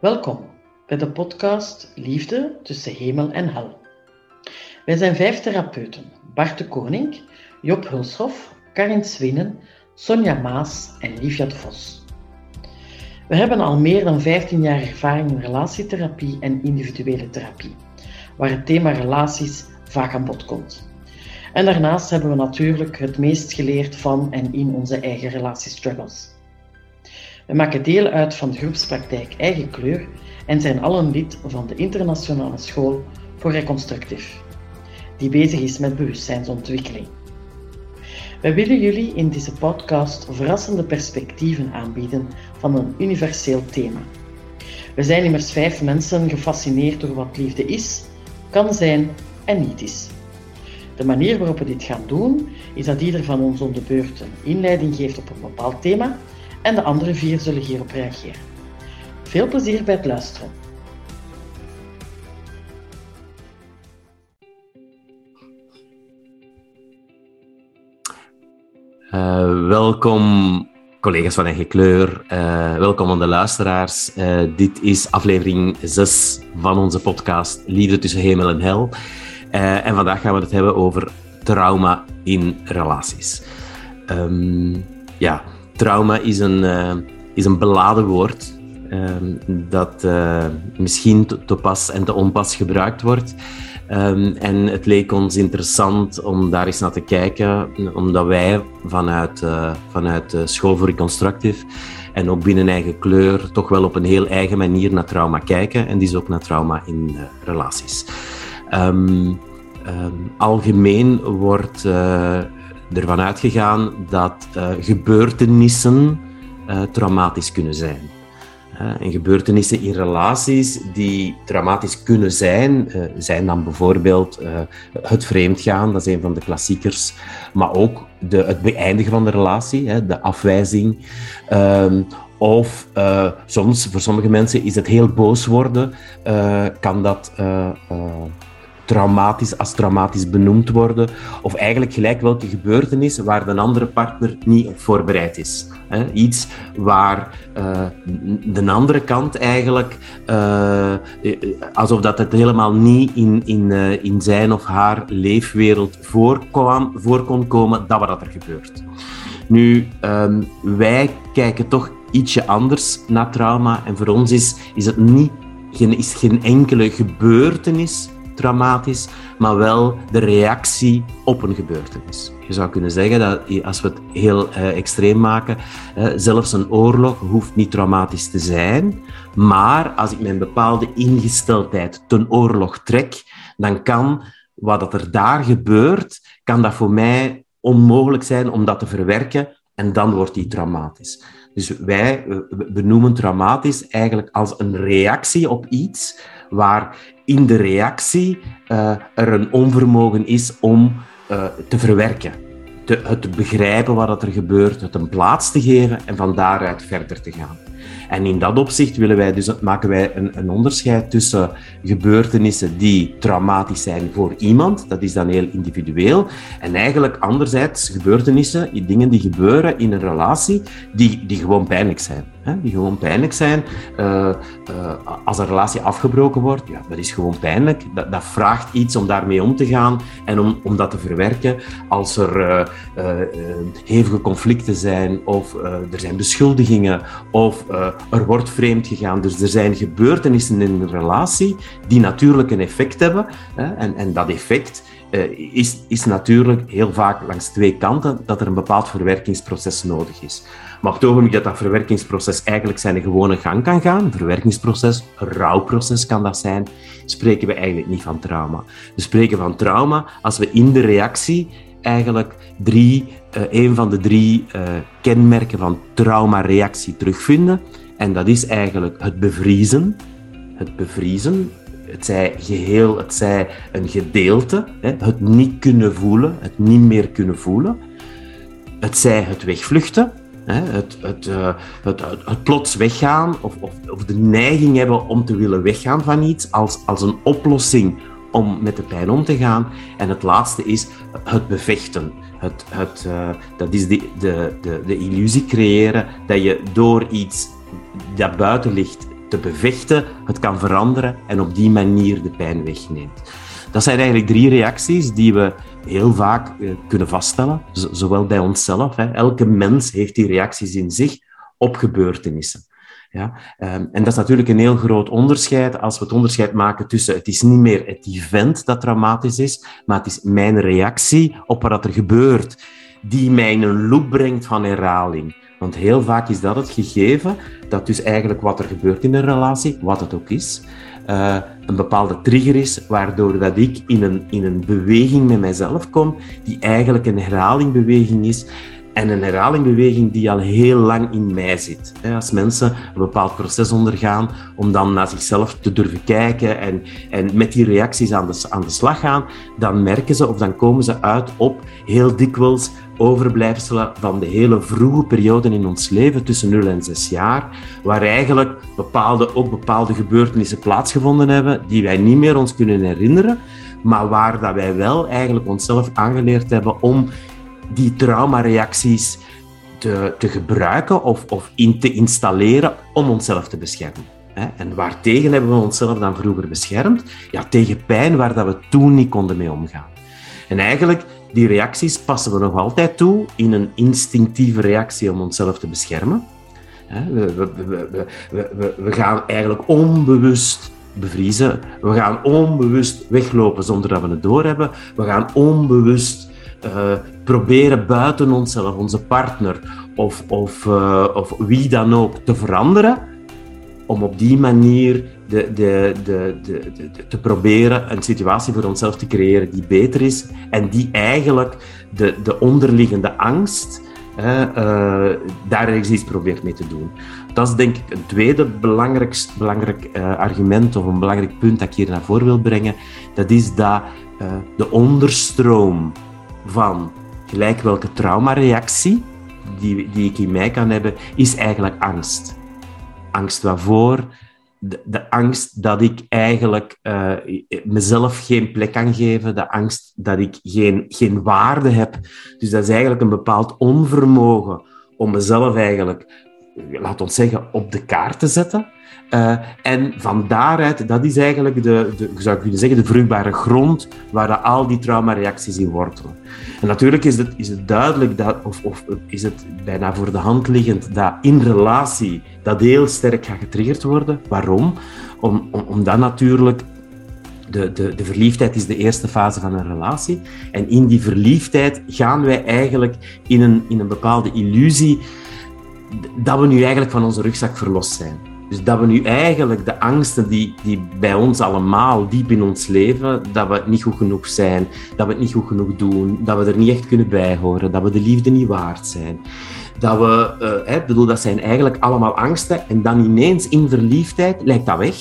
Welkom bij de podcast Liefde tussen hemel en hel. Wij zijn vijf therapeuten: Bart de Koning, Job Hulshoff, Karin Swinnen, Sonja Maas en Livia de Vos. We hebben al meer dan 15 jaar ervaring in relatietherapie en individuele therapie, waar het thema relaties vaak aan bod komt. En daarnaast hebben we natuurlijk het meest geleerd van en in onze eigen relatiestruggles. We maken deel uit van de groepspraktijk Eigen Kleur en zijn allen lid van de Internationale School voor Reconstructief, die bezig is met bewustzijnsontwikkeling. Wij willen jullie in deze podcast verrassende perspectieven aanbieden van een universeel thema. We zijn immers vijf mensen gefascineerd door wat liefde is, kan zijn en niet is. De manier waarop we dit gaan doen, is dat ieder van ons om de beurt een inleiding geeft op een bepaald thema en de andere vier zullen hierop reageren. Veel plezier bij het luisteren. Uh, welkom collega's van Eigen Kleur, uh, welkom aan de luisteraars. Uh, dit is aflevering 6 van onze podcast Liefde tussen hemel en hel. en vandaag gaan we het hebben over trauma in relaties. Um, ja, trauma is een, uh, is een beladen woord um, dat uh, misschien te, pas en te onpas gebruikt wordt. Um, en het leek ons interessant om daar eens naar te kijken, omdat wij vanuit, uh, vanuit School voor Reconstructive en ook binnen eigen kleur toch wel op een heel eigen manier naar trauma kijken. En die is ook naar trauma in relaties. Um, algemeen wordt ervan uitgegaan dat uh, gebeurtenissen uh, traumatisch kunnen zijn. Uh, en gebeurtenissen in relaties die traumatisch kunnen zijn, zijn dan bijvoorbeeld het vreemdgaan, dat is een van de klassiekers, maar ook de, het beëindigen van de relatie, hè, de afwijzing. Ehm, of soms, voor sommige mensen, is het heel boos worden, kan dat traumatisch als traumatisch benoemd worden. Of eigenlijk gelijk welke gebeurtenis waar de andere partner niet op voorbereid is. Iets waar uh, de andere kant eigenlijk, uh, alsof dat het helemaal niet in, in, in zijn of haar leefwereld voorkwam, voor kon komen, dat wat er gebeurt. Nu, um, wij kijken toch ietsje anders naar trauma en voor ons is, is het niet, geen, is geen enkele gebeurtenis traumatisch, maar wel de reactie op een gebeurtenis. Je zou kunnen zeggen dat als we het heel uh, extreem maken, uh, zelfs een oorlog hoeft niet traumatisch te zijn, maar als ik mijn bepaalde ingesteldheid ten oorlog trek, dan kan wat er daar gebeurt, kan dat voor mij onmogelijk zijn om dat te verwerken en dan wordt die traumatisch. Dus wij benoemen traumatisch eigenlijk als een reactie op iets waar in de reactie uh, er een onvermogen is om uh, te verwerken. Het te begrijpen wat er gebeurt, het een plaats te geven en van daaruit verder te gaan. En in dat opzicht willen wij dus, maken wij een, een, onderscheid tussen gebeurtenissen die traumatisch zijn voor iemand, dat is dan heel individueel, en eigenlijk anderzijds gebeurtenissen, dingen die gebeuren in een relatie, die, die gewoon pijnlijk zijn die gewoon pijnlijk zijn. Uh, uh, als een relatie afgebroken wordt, ja, dat is gewoon pijnlijk. Dat, dat, vraagt iets om daarmee om te gaan en om, om dat te verwerken. Als er uh, hevige conflicten zijn, of er zijn beschuldigingen, of er wordt vreemd gegaan. Dus er zijn gebeurtenissen in een relatie die natuurlijk een effect hebben. Hè, en, en dat effect is, is natuurlijk heel vaak langs twee kanten dat er een bepaald verwerkingsproces nodig is. Maar op het ogenblik dat dat verwerkingsproces eigenlijk zijn gewone gang kan gaan, verwerkingsproces, een rouwproces kan dat zijn, spreken we eigenlijk niet van trauma. We spreken van trauma als we in de reactie eigenlijk drie, een van de drie uh, kenmerken van traumareactie terugvinden. En dat is eigenlijk het bevriezen. Het bevriezen, het zij geheel, het zij een gedeelte, het niet kunnen voelen, het niet meer kunnen voelen. Het zij het wegvluchten, het, het, het, het, plots weggaan of, of, of, de neiging hebben om te willen weggaan van iets als, als een oplossing om met de pijn om te gaan. En het laatste is het bevechten. Het, het, uh, dat is de, de, de, de illusie creëren dat je door iets dat buiten ligt te bevechten het kan veranderen en op die manier de pijn wegneemt. Dat zijn eigenlijk drie reacties die we heel vaak eh, kunnen vaststellen, zowel bij onszelf. Hè. Elke mens heeft die reacties in zich op gebeurtenissen. Ja? Ehm, en dat is natuurlijk een heel groot onderscheid als we het onderscheid maken tussen het is niet meer het event dat traumatisch is, maar het is mijn reactie op wat er gebeurt, die mij in een loop brengt van herhaling. Want heel vaak is dat het gegeven, dat dus eigenlijk wat er gebeurt in een relatie, wat het ook is, uh, een bepaalde trigger is, waardoor dat ik in een, in een beweging met mijzelf kom, die eigenlijk een herhalingbeweging is. En een herhalingbeweging die al heel lang in mij zit. Als mensen een bepaald proces ondergaan om dan naar zichzelf te durven kijken en, en met die reacties aan de, aan de slag gaan, dan merken ze of dan komen ze uit op heel dikwijls overblijfselen van de hele vroege periode in ons leven, tussen 0 en 6 jaar, waar eigenlijk bepaalde, ook bepaalde gebeurtenissen plaatsgevonden hebben die wij niet meer ons kunnen herinneren, maar waar dat wij wel eigenlijk onszelf aangeleerd hebben om die traumareacties te, te gebruiken of, of in te installeren om onszelf te beschermen. En waartegen hebben we onszelf dan vroeger beschermd? Ja, tegen pijn waar dat we toen niet konden mee omgaan. En eigenlijk, die reacties passen we nog altijd toe in een instinctieve reactie om onszelf te beschermen. We, we, we, we gaan eigenlijk onbewust bevriezen. We gaan onbewust weglopen zonder dat we het doorhebben. We gaan onbewust uh, proberen buiten onszelf, onze partner of, of, uh, of wie dan ook, te veranderen. Om op die manier de, de, de, te proberen een situatie voor onszelf te creëren die beter is en die eigenlijk de, de onderliggende angst uh, daar ergens iets probeert mee te doen. Dat is denk ik een tweede belangrijk, belangrijk argument of een belangrijk punt dat ik hier naar voren wil brengen. Dat is dat de onderstroom van gelijk welke traumareactie die, die ik in mij kan hebben, is eigenlijk angst. Angst waarvoor? De, de angst dat ik eigenlijk uh, mezelf geen plek kan geven, de angst dat ik geen, geen waarde heb. Dus dat is eigenlijk een bepaald onvermogen om mezelf eigenlijk, laat ons zeggen, op de kaart te zetten. Uh, en van daaruit, dat is eigenlijk de, de, zou ik zeggen, de vruchtbare grond waar al die traumareacties in wortelen. En natuurlijk is het, is het duidelijk, dat, of, of is het bijna voor de hand liggend, dat in relatie dat heel sterk gaat getriggerd worden. Waarom? Om, om, omdat natuurlijk de, de, de verliefdheid is de eerste fase van een relatie. En in die verliefdheid gaan wij eigenlijk in een, in een bepaalde illusie dat we nu eigenlijk van onze rugzak verlost zijn. Dus dat we nu eigenlijk de angsten die, die bij ons allemaal diep in ons leven, dat we niet goed genoeg zijn, dat we het niet goed genoeg doen, dat we er niet echt kunnen bijhoren, dat we de liefde niet waard zijn. Dat we, uh, bedoel, dat zijn eigenlijk allemaal angsten en dan ineens in verliefdheid lijkt dat weg.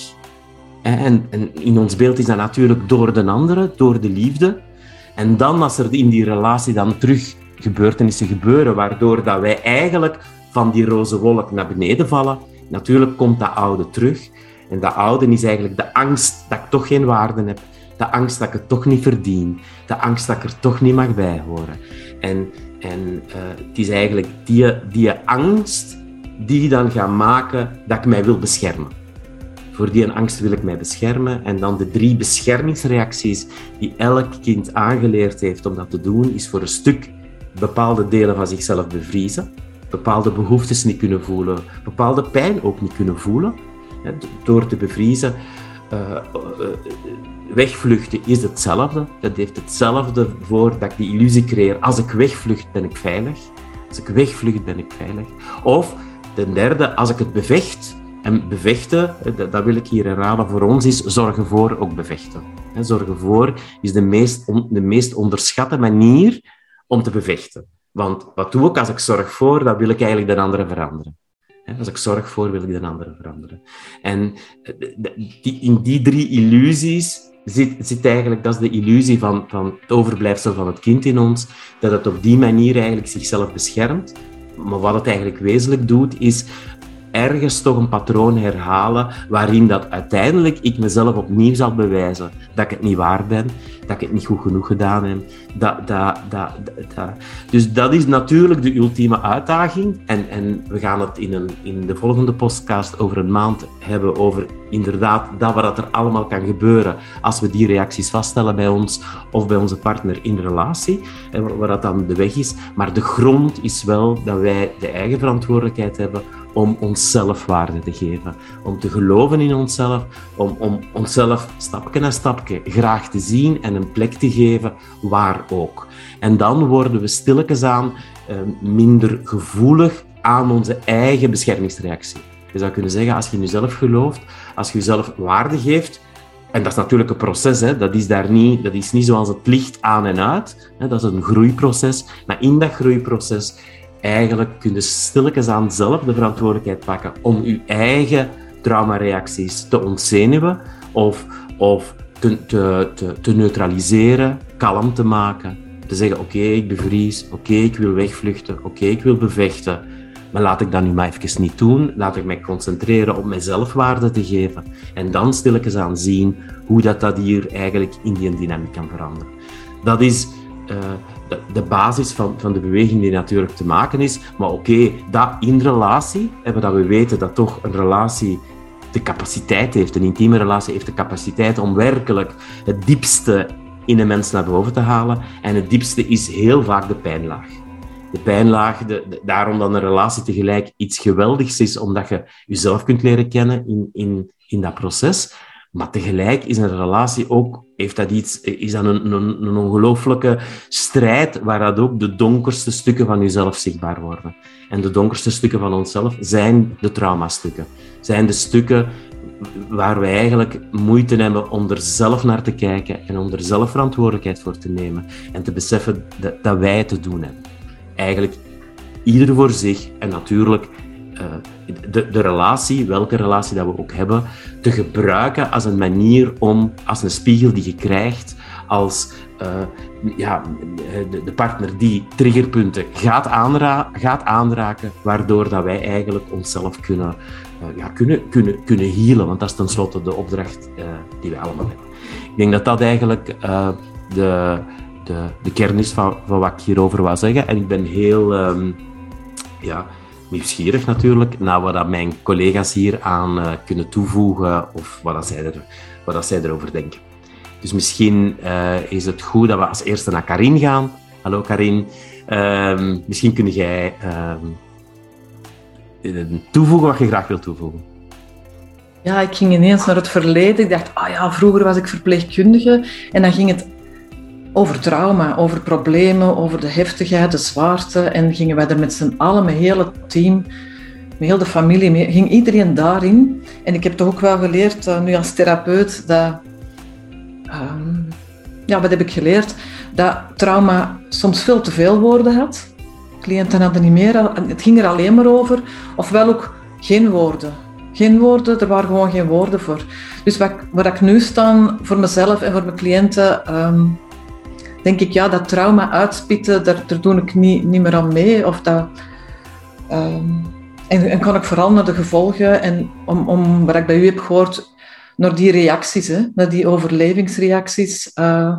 En, en in ons beeld is dat natuurlijk door de andere, door de liefde. En dan als er in die relatie dan terug gebeurtenissen gebeuren, waardoor dat wij eigenlijk van die roze wolk naar beneden vallen, Natuurlijk komt dat oude terug. En dat oude is eigenlijk de angst dat ik toch geen waarde heb. De angst dat ik het toch niet verdien. De angst dat ik er toch niet mag bij horen. En, en uh, het is eigenlijk die, die angst die dan gaat maken dat ik mij wil beschermen. Voor die angst wil ik mij beschermen. En dan de drie beschermingsreacties die elk kind aangeleerd heeft om dat te doen, is voor een stuk bepaalde delen van zichzelf bevriezen bepaalde behoeftes niet kunnen voelen, bepaalde pijn ook niet kunnen voelen. Door te bevriezen. Uh, wegvluchten is hetzelfde. Dat heeft hetzelfde voor dat ik die illusie creëer. Als ik wegvlucht, ben ik veilig. Als ik wegvlucht, ben ik veilig. Of ten derde, als ik het bevecht. En bevechten, dat wil ik hier herhalen, voor ons is zorgen voor ook bevechten. Zorgen voor is de meest, de meest onderschatte manier om te bevechten. Want wat doe ik als ik zorg voor, dan wil ik eigenlijk de andere veranderen. Als ik zorg voor, wil ik de andere veranderen. En die, in die drie illusies zit, zit eigenlijk, dat is de illusie van, van het overblijfsel van het kind in ons, dat het op die manier eigenlijk zichzelf beschermt. Maar wat het eigenlijk wezenlijk doet, is ergens toch een patroon herhalen waarin dat uiteindelijk ik mezelf opnieuw zal bewijzen dat ik het niet waar ben, dat ik het niet goed genoeg gedaan heb. Dat, dat, dat, dat, Dus dat is natuurlijk de ultieme uitdaging. En, en we gaan het in, een, in de volgende podcast over een maand hebben over inderdaad dat wat er allemaal kan gebeuren als we die reacties vaststellen bij ons of bij onze partner in relatie, en waar dat dan de weg is. Maar de grond is wel dat wij de eigen verantwoordelijkheid hebben om onszelf waarde te geven, om te geloven in onszelf, om, om onszelf stapje na stapje graag te zien en een plek te geven waar ook. En dan worden we stilletjes aan eh, minder gevoelig aan onze eigen beschermingsreactie. Je zou kunnen zeggen, als je in jezelf gelooft, als je jezelf waarde geeft, en dat is natuurlijk een proces, hè. Dat, is daar niet, dat is niet zoals het licht aan en uit. Hè. Dat is een groeiproces. Maar in dat groeiproces eigenlijk kun je stilletjes aan zelf de verantwoordelijkheid pakken om je eigen traumareacties te ontzenuwen of, of te, te, te, neutraliseren, kalm te maken. Te zeggen, oké, ik bevries, oké, ik wil wegvluchten, oké, ik wil bevechten. Maar laat ik dat nu maar even niet doen. Laat ik mij concentreren op mijn zelfwaarde te geven. En dan stilletjes aan zien hoe dat, dat hier eigenlijk in die dynamiek kan veranderen. Dat is uh, de, basis van, van de beweging die natuurlijk te maken is. Maar oké, dat in relatie, hebben dat we weten dat toch een relatie de capaciteit heeft, een intieme relatie heeft de capaciteit om werkelijk het diepste in een mens naar boven te halen. En het diepste is heel vaak de pijnlaag. De pijnlaag, de, daarom dat een relatie tegelijk iets geweldigs is, omdat je jezelf kunt leren kennen in, in, in dat proces. Maar tegelijk is een relatie ook, heeft dat iets, is dat een, ongelooflijke strijd waar dat ook de donkerste stukken van jezelf zichtbaar worden. En de donkerste stukken van onszelf zijn de traumastukken. Zijn de stukken waar we eigenlijk moeite hebben om er zelf naar te kijken en om er zelf verantwoordelijkheid voor te nemen. En te beseffen dat, dat wij te doen hebben. Eigenlijk ieder voor zich en natuurlijk de, de relatie, welke relatie dat we ook hebben, te gebruiken als een manier om, als een spiegel die je krijgt, als uh, ja, de, de, partner die triggerpunten gaat, aanra gaat aanraken, waardoor dat wij eigenlijk onszelf kunnen, uh, ja, kunnen, kunnen, kunnen healen. Want dat is tenslotte de opdracht die wij allemaal hebben. Ik denk dat dat eigenlijk de, de, de kern is van, van wat ik hierover wou zeggen. En ik ben heel... Um, ja, nieuwsgierig natuurlijk naar wat mijn collega's hier aan uh, kunnen toevoegen of wat, zij, er, wat zij erover denken. Dus misschien uh, is het goed dat we als eerste naar Karin gaan. Hallo Karin. Uh, misschien kun jij ehm, toevoegen wat je graag wilt toevoegen. Ja, ik ging ineens naar het verleden. Ik dacht, ah ja, vroeger was ik verpleegkundige. En dan ging het over trauma, over problemen, over de heftigheid, de zwaarte. En gingen wij er met z'n allen, heel het team, heel de familie, mee, ging iedereen daarin. En ik heb toch ook wel geleerd, uh, nu als therapeut, dat... Um, ja, wat heb ik geleerd? Dat trauma soms veel te veel woorden had. Cliënten hadden niet meer, het ging er alleen maar over. Ofwel ook geen woorden. Geen woorden, er waren gewoon geen woorden voor. Dus wat, waar ik nu sta voor mezelf en voor mijn cliënten, um, denk ik, ja, dat trauma uitspitten, daar, doe ik niet, meer aan mee. Of dat, um, en, kan ik vooral naar de gevolgen en om, om wat ik bij u heb gehoord, naar die reacties, hè, naar die overlevingsreacties. Uh,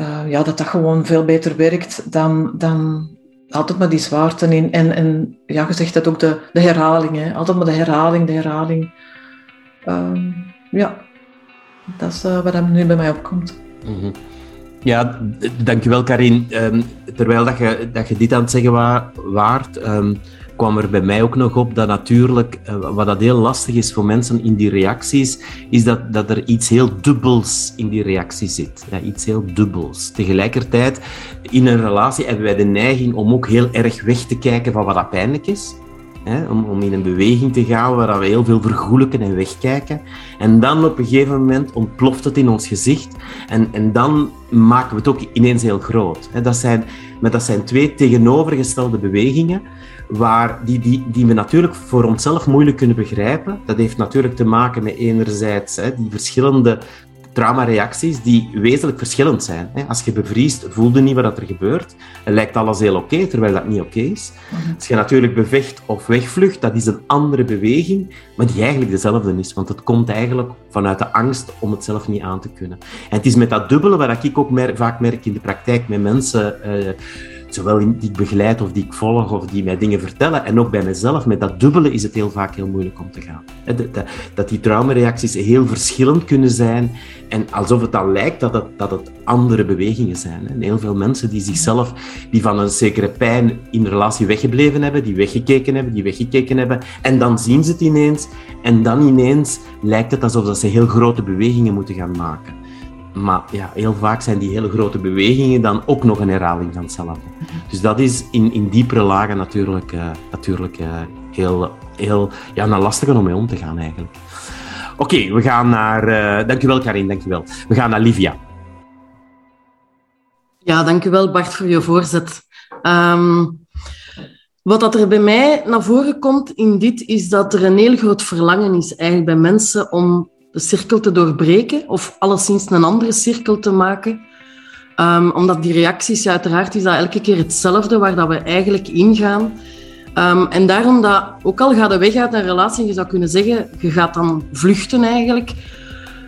uh, ja, dat dat gewoon veel beter werkt dan, dan altijd maar die zwaarte in. En, en ja, je zegt dat ook de, de herhaling, hè. altijd maar de herhaling, de herhaling. Uh, ja, dat is uh, wat er nu bij mij opkomt. Ja, dankjewel Karin. Um, terwijl dat je, dat je dit aan het zeggen wa waard, um, kwam er bij mij ook nog op dat natuurlijk, uh, wat dat heel lastig is voor mensen in die reacties, is dat, dat er iets heel dubbels in die reactie zit. Ja, iets heel dubbels. Tegelijkertijd, in een relatie hebben wij de neiging om ook heel erg weg te kijken van wat dat pijnlijk is. Hè, om, om in een beweging te gaan waar we heel veel vergoelijken en wegkijken. En dan op een gegeven moment ontploft het in ons gezicht. En, en dan maken we het ook ineens heel groot. Hè. Dat, zijn, maar dat zijn twee tegenovergestelde bewegingen waar die, die, die we natuurlijk voor onszelf moeilijk kunnen begrijpen. Dat heeft natuurlijk te maken met enerzijds hè, die verschillende traumareacties die wezenlijk verschillend zijn. Als je bevriest, voelde niet wat er gebeurt. Het lijkt alles heel oké, terwijl dat niet oké is. Mhm. Als je natuurlijk bevecht of wegvlucht, dat is een andere beweging, maar die eigenlijk dezelfde is. Want het komt eigenlijk vanuit de angst om het zelf niet aan te kunnen. En het is met dat dubbele, wat ik ook vaak merk in de praktijk met mensen... Uh, zowel die ik begeleid of die ik volg of die mij dingen vertellen. En ook bij mezelf, met dat dubbele is het heel vaak heel moeilijk om te gaan. Dat die traumareacties heel verschillend kunnen zijn en alsof het dan lijkt dat het, dat het andere bewegingen zijn. En heel veel mensen die zichzelf, die van een zekere pijn in relatie weggebleven hebben, die weggekeken hebben, die weggekeken hebben, en dan zien ze het ineens en dan ineens lijkt het alsof dat ze heel grote bewegingen moeten gaan maken. Maar ja, heel vaak zijn die hele grote bewegingen dan ook nog een herhaling van hetzelfde. Dus dat is in, in diepere lagen natuurlijk, uh, natuurlijk uh, heel, heel ja, een lastige om mee om te gaan eigenlijk. Oké, we gaan naar... Uh, dankjewel Karin, dankjewel. We gaan naar Livia. Ja, dankjewel Bart voor je voorzet. Um, wat dat er bij mij naar voren komt in dit, is dat er een heel groot verlangen is eigenlijk bij mensen om de cirkel te doorbreken of alleszins een andere cirkel te maken. Um, omdat die reacties, uiteraard is dat elke keer hetzelfde waar dat we eigenlijk ingaan. Um, en daarom dat, ook al gaat de weg uit een relatie, je zou kunnen zeggen, je gaat dan vluchten eigenlijk.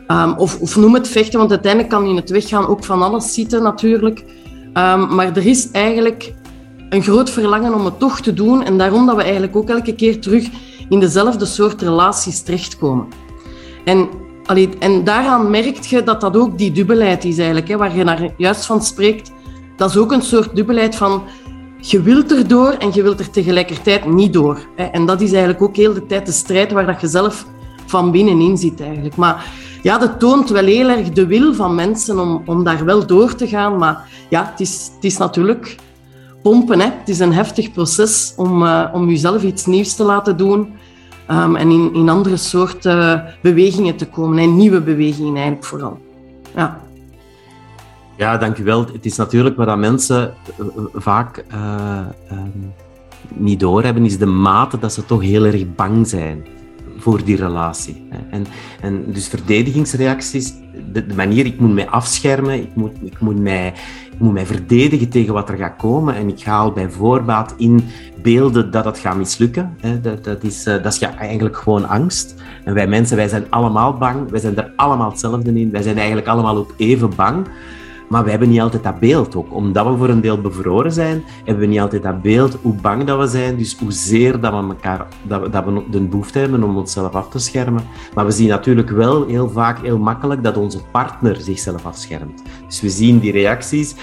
Um, of, of, noem het vechten, want uiteindelijk kan in het weggaan ook van alles zitten natuurlijk. maar er is eigenlijk een groot verlangen om het toch te doen. En daarom dat we eigenlijk ook elke keer terug in dezelfde soort relaties terechtkomen. En, en daaraan merk je dat dat ook die dubbelheid is eigenlijk, hè, waar je naar juist van spreekt. Dat is ook een soort dubbelheid van je wilt erdoor en je wilt er tegelijkertijd niet door. Hè. En dat is eigenlijk ook heel de tijd de strijd waar dat je zelf van binnenin zit eigenlijk. Maar ja, dat toont wel heel erg de wil van mensen om, om daar wel door te gaan. Maar ja, het is, het is natuurlijk pompen. Hè. Het is een heftig proces om, uh, om jezelf iets nieuws te laten doen. Um, en in, in andere soorten bewegingen te komen. En nieuwe bewegingen eigenlijk vooral. Ja. Ja, dankjewel. Het is natuurlijk wat mensen eh, vaak uh, niet doorhebben, is de mate dat ze toch heel erg bang zijn voor die relatie. En, en dus verdedigingsreacties, de, manier, ik moet mij afschermen, ik moet, ik, moet mij, ik moet mij verdedigen tegen wat er gaat komen en ik ga al bij voorbaat in beelden dat het gaat mislukken. Dat, dat, is, eh, dat is ja, eigenlijk gewoon angst. En wij mensen, wij zijn allemaal bang, wij zijn er allemaal hetzelfde in, wij zijn eigenlijk allemaal ook even bang. Maar we hebben niet altijd dat beeld ook. Omdat we voor een deel bevroren zijn, hebben we niet altijd dat beeld hoe bang dat we zijn. Dus hoezeer dat we, elkaar, dat dat we de behoefte hebben om onszelf af te schermen. Maar we zien natuurlijk wel heel vaak, heel makkelijk, dat onze partner zichzelf afschermt. Dus we zien die reacties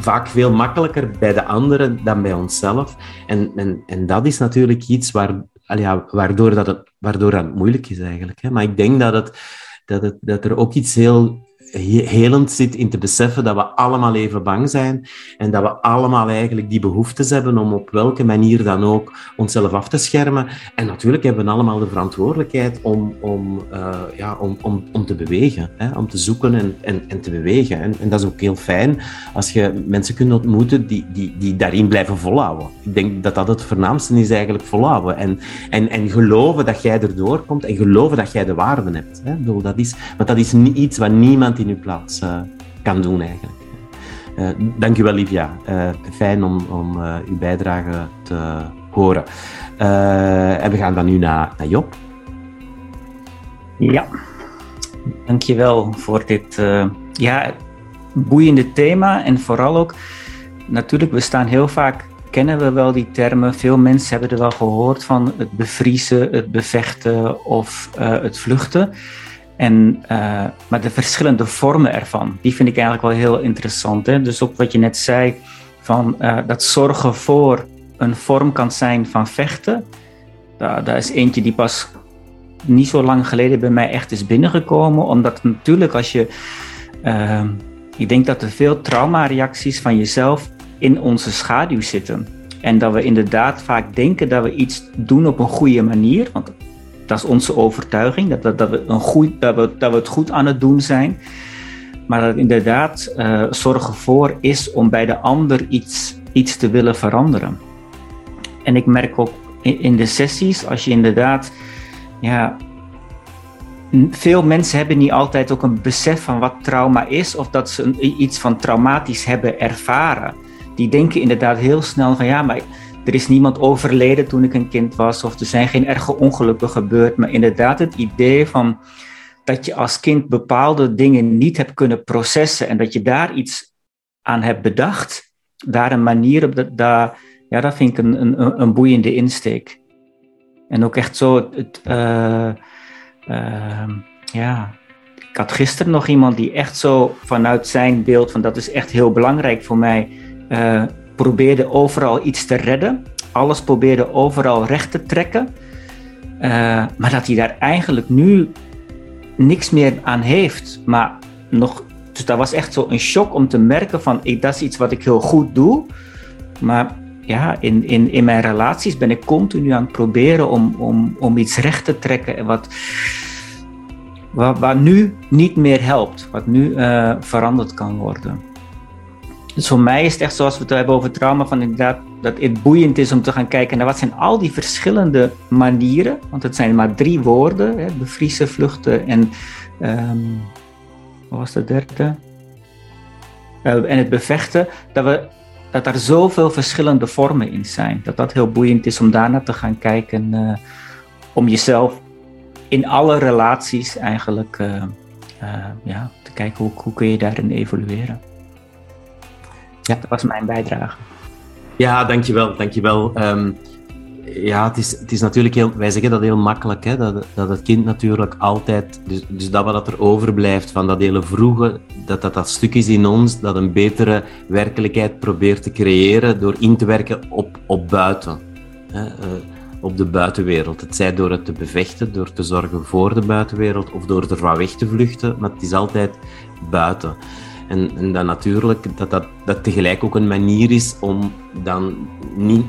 vaak veel makkelijker bij de anderen dan bij onszelf. En, en, en dat is natuurlijk iets waar, ja, waardoor, dat het, waardoor dat moeilijk is eigenlijk. Maar ik denk dat, het, dat, het, dat er ook iets heel helend zit in te beseffen dat we allemaal even bang zijn en dat we allemaal eigenlijk die behoeftes hebben om op welke manier dan ook onszelf af te schermen. En natuurlijk hebben we allemaal de verantwoordelijkheid om, om, uh, ja, om, om, om te bewegen, hè? om te zoeken en, en, en te bewegen. En, dat is ook heel fijn als je mensen kunt ontmoeten die, die, die daarin blijven volhouden. Ik denk dat dat het voornaamste is eigenlijk volhouden en, en, en geloven dat jij erdoor komt en geloven dat jij de waarde hebt. Hè? Dat is, want dat is niet iets wat niemand in uw plaats uh, kan doen eigenlijk. Uh, dank u wel, Livia. Uh, fijn om, om uw bijdrage te horen. en we gaan dan nu naar, naar Job. Ja, dankjewel voor dit ja, boeiende thema. En vooral ook, natuurlijk, we staan heel vaak kennen we wel die termen. Veel mensen hebben er wel gehoord van het bevriezen, het bevechten of het vluchten. En, uh, maar de verschillende vormen ervan, die vind ik eigenlijk wel heel interessant. Hè? Dus ook wat je net zei, van, uh, dat zorgen voor een vorm kan zijn van vechten. Daar, daar is eentje die pas niet zo lang geleden bij mij echt is binnengekomen. Omdat natuurlijk als je... Uh, ik denk dat er veel traumareacties van jezelf in onze schaduw zitten. En dat we inderdaad vaak denken dat we iets doen op een goede manier. Want dat is onze overtuiging, dat, dat, we, een goed, dat, we, dat we het goed aan het doen zijn. Maar dat inderdaad uh, zorgen voor is om bij de ander iets, iets te willen veranderen. En ik merk ook in, in de sessies, als je inderdaad ja, veel mensen hebben niet altijd ook een besef van wat trauma is of dat ze iets van traumatisch hebben ervaren. Die denken inderdaad heel snel van ja, maar er is niemand overleden toen ik een kind was of er zijn geen erge ongelukken gebeurd. Maar inderdaad het idee van dat je als kind bepaalde dingen niet hebt kunnen processen en dat je daar iets aan hebt bedacht, daar een manier op, dat, daar, ja, dat vind ik een, een, een boeiende insteek. En ook echt zo het, uh, uh, ja, ik had gisteren nog iemand die echt zo vanuit zijn beeld van dat is echt heel belangrijk voor mij, uh, probeerde overal iets te redden. Alles probeerde overal recht te trekken. Uh, maar dat hij daar eigenlijk nu niks meer aan heeft. Maar nog, dus dat was echt zo een shock om te merken van ik, dat is iets wat ik heel goed doe. Maar ja, in, in, in mijn relaties ben ik continu aan het proberen om, om, om iets recht te trekken. En wat, wat, wat nu niet meer helpt. Wat nu uh, veranderd kan worden. Dus voor mij is het echt zoals we het hebben over trauma, van inderdaad dat het boeiend is om te gaan kijken naar wat zijn al die verschillende manieren, want het zijn maar drie woorden, hè, bevriezen, vluchten en um, wat was de derde? Uh, en het bevechten, dat, we, dat er zoveel verschillende vormen in zijn. Dat dat heel boeiend is om daarna te gaan kijken, uh, om jezelf in alle relaties eigenlijk uh, ja, te kijken hoe, hoe kun je daarin evolueren. Ja, dat was mijn bijdrage. Ja, dankjewel. dankjewel. Um, ja, het is, het is natuurlijk heel... Wij zeggen dat heel makkelijk, hè, dat, dat het kind natuurlijk altijd... Dus, dus dat wat er overblijft van dat hele vroege, dat, dat dat stuk is in ons, dat een betere werkelijkheid probeert te creëren door in te werken op, op buiten. Hè, uh, op de buitenwereld. Het zij door het te bevechten, door te zorgen voor de buitenwereld of door ervan weg te vluchten, maar het is altijd buiten. En, en dan natuurlijk dat, dat dat tegelijk ook een manier is om dan niet,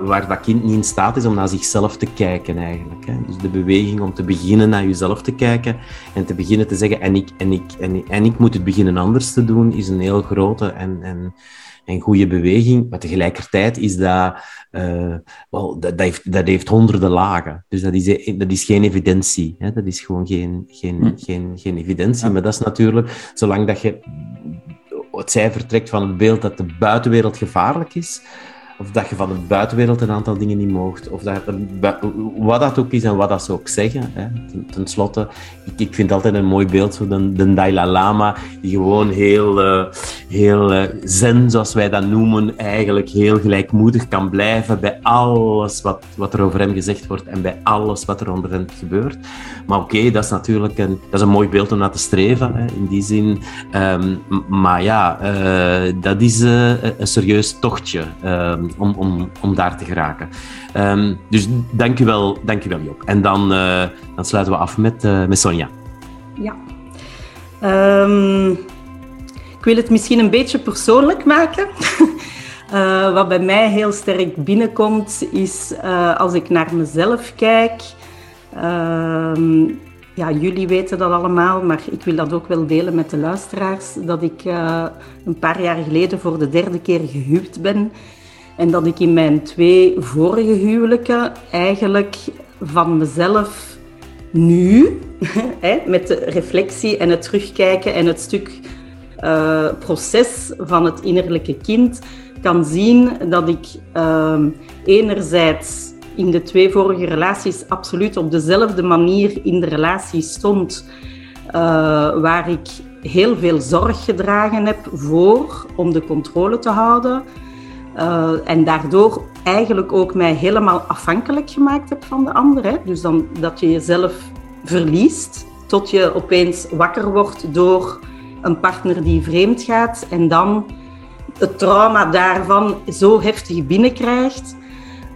waar dat kind niet in staat is om naar zichzelf te kijken eigenlijk. Hè. Dus de beweging om te beginnen naar jezelf te kijken en te beginnen te zeggen en ik, en ik, en ik, en ik moet het beginnen anders te doen, is een heel grote en, en, en goede beweging. Maar tegelijkertijd is dat, uh, wel, dat, dat, heeft, dat heeft honderden lagen. Dus dat is, dat is geen evidentie. Hè? Dat is gewoon geen, geen, hm. geen, geen evidentie. Maar dat is natuurlijk, zolang dat je het zij vertrekt van het beeld dat de buitenwereld gevaarlijk is, of dat je van de buitenwereld een aantal dingen niet moogt. Of dat, wat dat ook is en wat dat ze ook zeggen. Hè. Ten, slotte, ik, ik, vind altijd een mooi beeld, zo de, de Dalai Lama, die gewoon heel, uh, heel uh, zen, zoals wij dat noemen, eigenlijk heel gelijkmoedig kan blijven bij alles wat, wat er over hem gezegd wordt en bij alles wat er onder hem gebeurt. Maar oké, dat is natuurlijk een, dat is een mooi beeld om naar te streven, hè, in die zin. Um, maar ja, uh, dat is een serieus tochtje. Um, om, om, om daar te geraken. Um, dus dank u wel, dank u wel Job. En dan, uh, dan sluiten we af met, uh, met Sonja. Ja. Um, ik wil het misschien een beetje persoonlijk maken. uh, wat bij mij heel sterk binnenkomt, is als ik naar mezelf kijk. ja, jullie weten dat allemaal, maar ik wil dat ook wel delen met de luisteraars. Dat ik een paar jaar geleden voor de derde keer gehuwd ben. En dat ik in mijn twee vorige huwelijken eigenlijk van mezelf nu, met de reflectie en het terugkijken en het stuk uh, proces van het innerlijke kind, kan zien dat ik uh, enerzijds in de twee vorige relaties absoluut op dezelfde manier in de relatie stond, uh, waar ik heel veel zorg gedragen heb voor om de controle te houden. Uh, en daardoor eigenlijk ook mij helemaal afhankelijk gemaakt heb van de ander. Hè? Dus dan dat je jezelf verliest tot je opeens wakker wordt door een partner die vreemd gaat en dan het trauma daarvan zo heftig binnenkrijgt.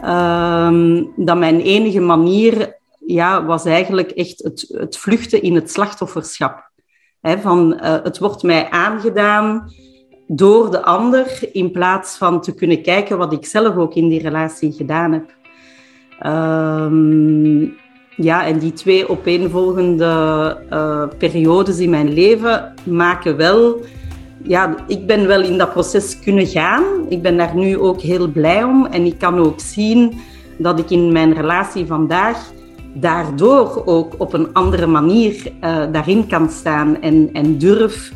Uh, dat mijn enige manier ja, was eigenlijk echt het, het vluchten in het slachtofferschap. Van, uh, het wordt mij aangedaan, door de ander in plaats van te kunnen kijken wat ik zelf ook in die relatie gedaan heb. Um, ja, en die twee opeenvolgende uh, periodes in mijn leven maken wel. Ja, ik ben wel in dat proces kunnen gaan. Ik ben daar nu ook heel blij om. En ik kan ook zien dat ik in mijn relatie vandaag daardoor ook op een andere manier uh, daarin kan staan en, en durf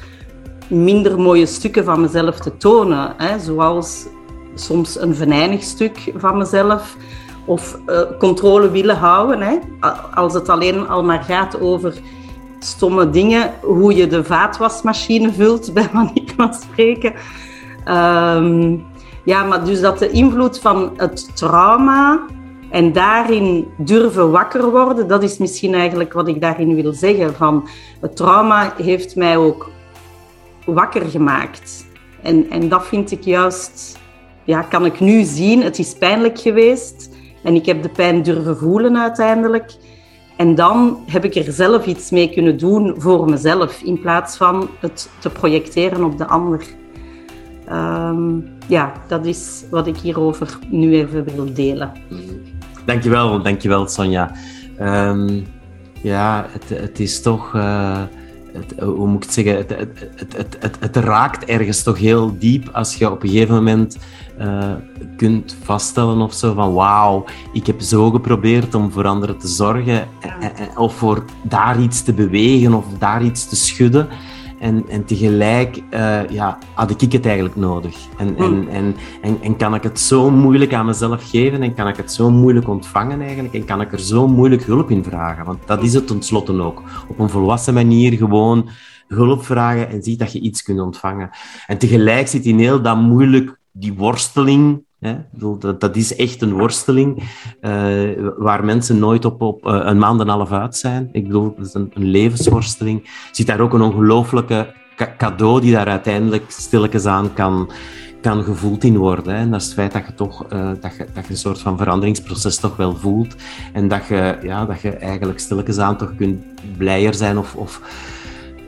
minder mooie stukken van mezelf te tonen. Hè, zoals soms een venijnig stuk van mezelf of uh, controle willen houden. Hè, als het alleen al maar gaat over stomme dingen, hoe je de vaatwasmachine vult, bij manier van spreken. Um, ja, maar dus dat de invloed van het trauma en daarin durven wakker worden, dat is misschien eigenlijk wat ik daarin wil zeggen. Van het trauma heeft mij ook wakker gemaakt. En, en dat vind ik juist, ja, kan ik nu zien. Het is pijnlijk geweest en ik heb de pijn durven voelen uiteindelijk. En dan heb ik er zelf iets mee kunnen doen voor mezelf, in plaats van het te projecteren op de ander. Um, ja, dat is wat ik hierover nu even wil delen. Dankjewel, dankjewel Sonja. Um, ja, het, het is toch... Uh, het, hoe moet ik het zeggen? Het, het, het, het, het, raakt ergens toch heel diep als je op een gegeven moment uh, kunt vaststellen of zo van wauw, ik heb zo geprobeerd om voor anderen te zorgen of voor daar iets te bewegen of daar iets te schudden. En, en tegelijk uh, ja, had ik het eigenlijk nodig. En, en, hmm. en, en, en, kan ik het zo moeilijk aan mezelf geven en kan ik het zo moeilijk ontvangen eigenlijk en kan ik er zo moeilijk hulp in vragen. Want dat is het tenslotte ook. Op een volwassen manier gewoon hulp vragen en ziet dat je iets kunt ontvangen. En tegelijk zit in heel dat moeilijk, die worsteling dat, dat, is echt een worsteling uh, waar mensen nooit op, op uh, een maand en een half uit zijn. Ik bedoel, dat is een, een levensworsteling. Zit daar ook een ongelooflijke cadeau die daar uiteindelijk stilletjes aan kan, kan gevoeld in worden. Hè. En dat is het feit dat je toch uh, dat je, dat je een soort van veranderingsproces toch wel voelt. En dat je, ja, dat je eigenlijk stilletjes aan toch kunt blijer zijn of, of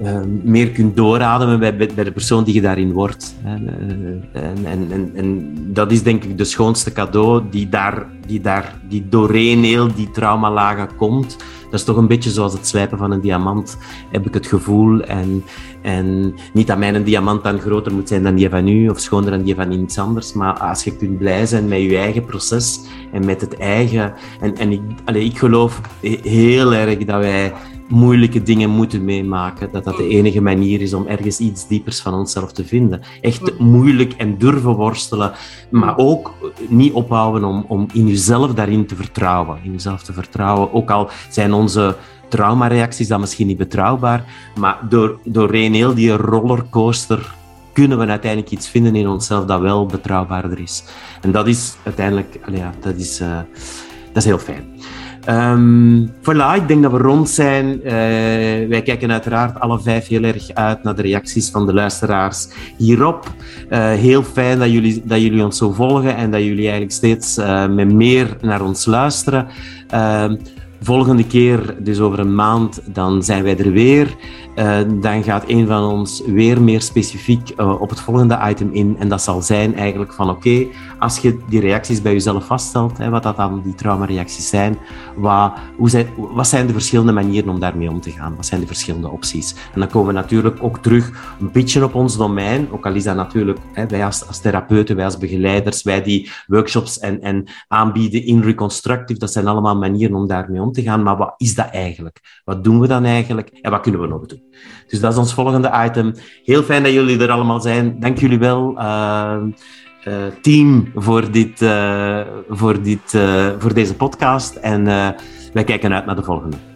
Ehm, meer kunt doorademen bij, bij de persoon die je daarin wordt. Eh, en, en, en, en, dat is denk ik de schoonste cadeau die, daar, die, daar, die doorheen heel die traumalagen komt. Dat is toch een beetje zoals het slijpen van een diamant, heb ik het gevoel. En, en niet dat mijn diamant dan groter moet zijn dan die van u, of schoner dan die van iets anders. Maar als je kunt blij zijn met je eigen proces en met het eigen... En, en ik, allez, ik geloof heel erg dat wij moeilijke dingen moeten meemaken, dat dat de enige manier is om ergens iets diepers van onszelf te vinden. Echt moeilijk en durven worstelen, maar ook niet ophouden om, om in jezelf daarin te vertrouwen. In jezelf te vertrouwen, ook al zijn onze traumareacties dan misschien niet betrouwbaar, maar door, doorheen heel die rollercoaster kunnen we uiteindelijk iets vinden in onszelf dat wel betrouwbaarder is. En dat is uiteindelijk, ja, dat is, uh, dat is heel fijn. Um, voilà, ik denk dat we rond zijn. Uh, wij kijken uiteraard alle vijf heel erg uit naar de reacties van de luisteraars hierop. Uh, heel fijn dat jullie, dat jullie ons zo volgen en dat jullie eigenlijk steeds uh, met meer naar ons luisteren. Volgende keer, dus over een maand, dan zijn wij er weer. Uh, dan gaat een van ons weer meer specifiek uh, op het volgende item in. En dat zal zijn eigenlijk van oké, als je die reacties bij jezelf vaststelt, hè, wat dat dan die traumareacties zijn, wat, hoe zijn, wat zijn de verschillende manieren om daarmee om te gaan? Wat zijn de verschillende opties? En dan komen we natuurlijk ook terug een beetje op ons domein, ook al is dat natuurlijk, hè, wij als, als therapeuten, wij als begeleiders, wij die workshops en, en aanbieden in Reconstructive, dat zijn allemaal manieren om daarmee om te gaan. Maar wat is dat eigenlijk? Wat doen we dan eigenlijk? En wat kunnen we nog doen? Dus dat is ons volgende item. Heel fijn dat jullie er allemaal zijn. Dank jullie wel. Uh, uh, team voor, dit, uh, voor, dit, voor deze podcast. En wij kijken uit naar de volgende.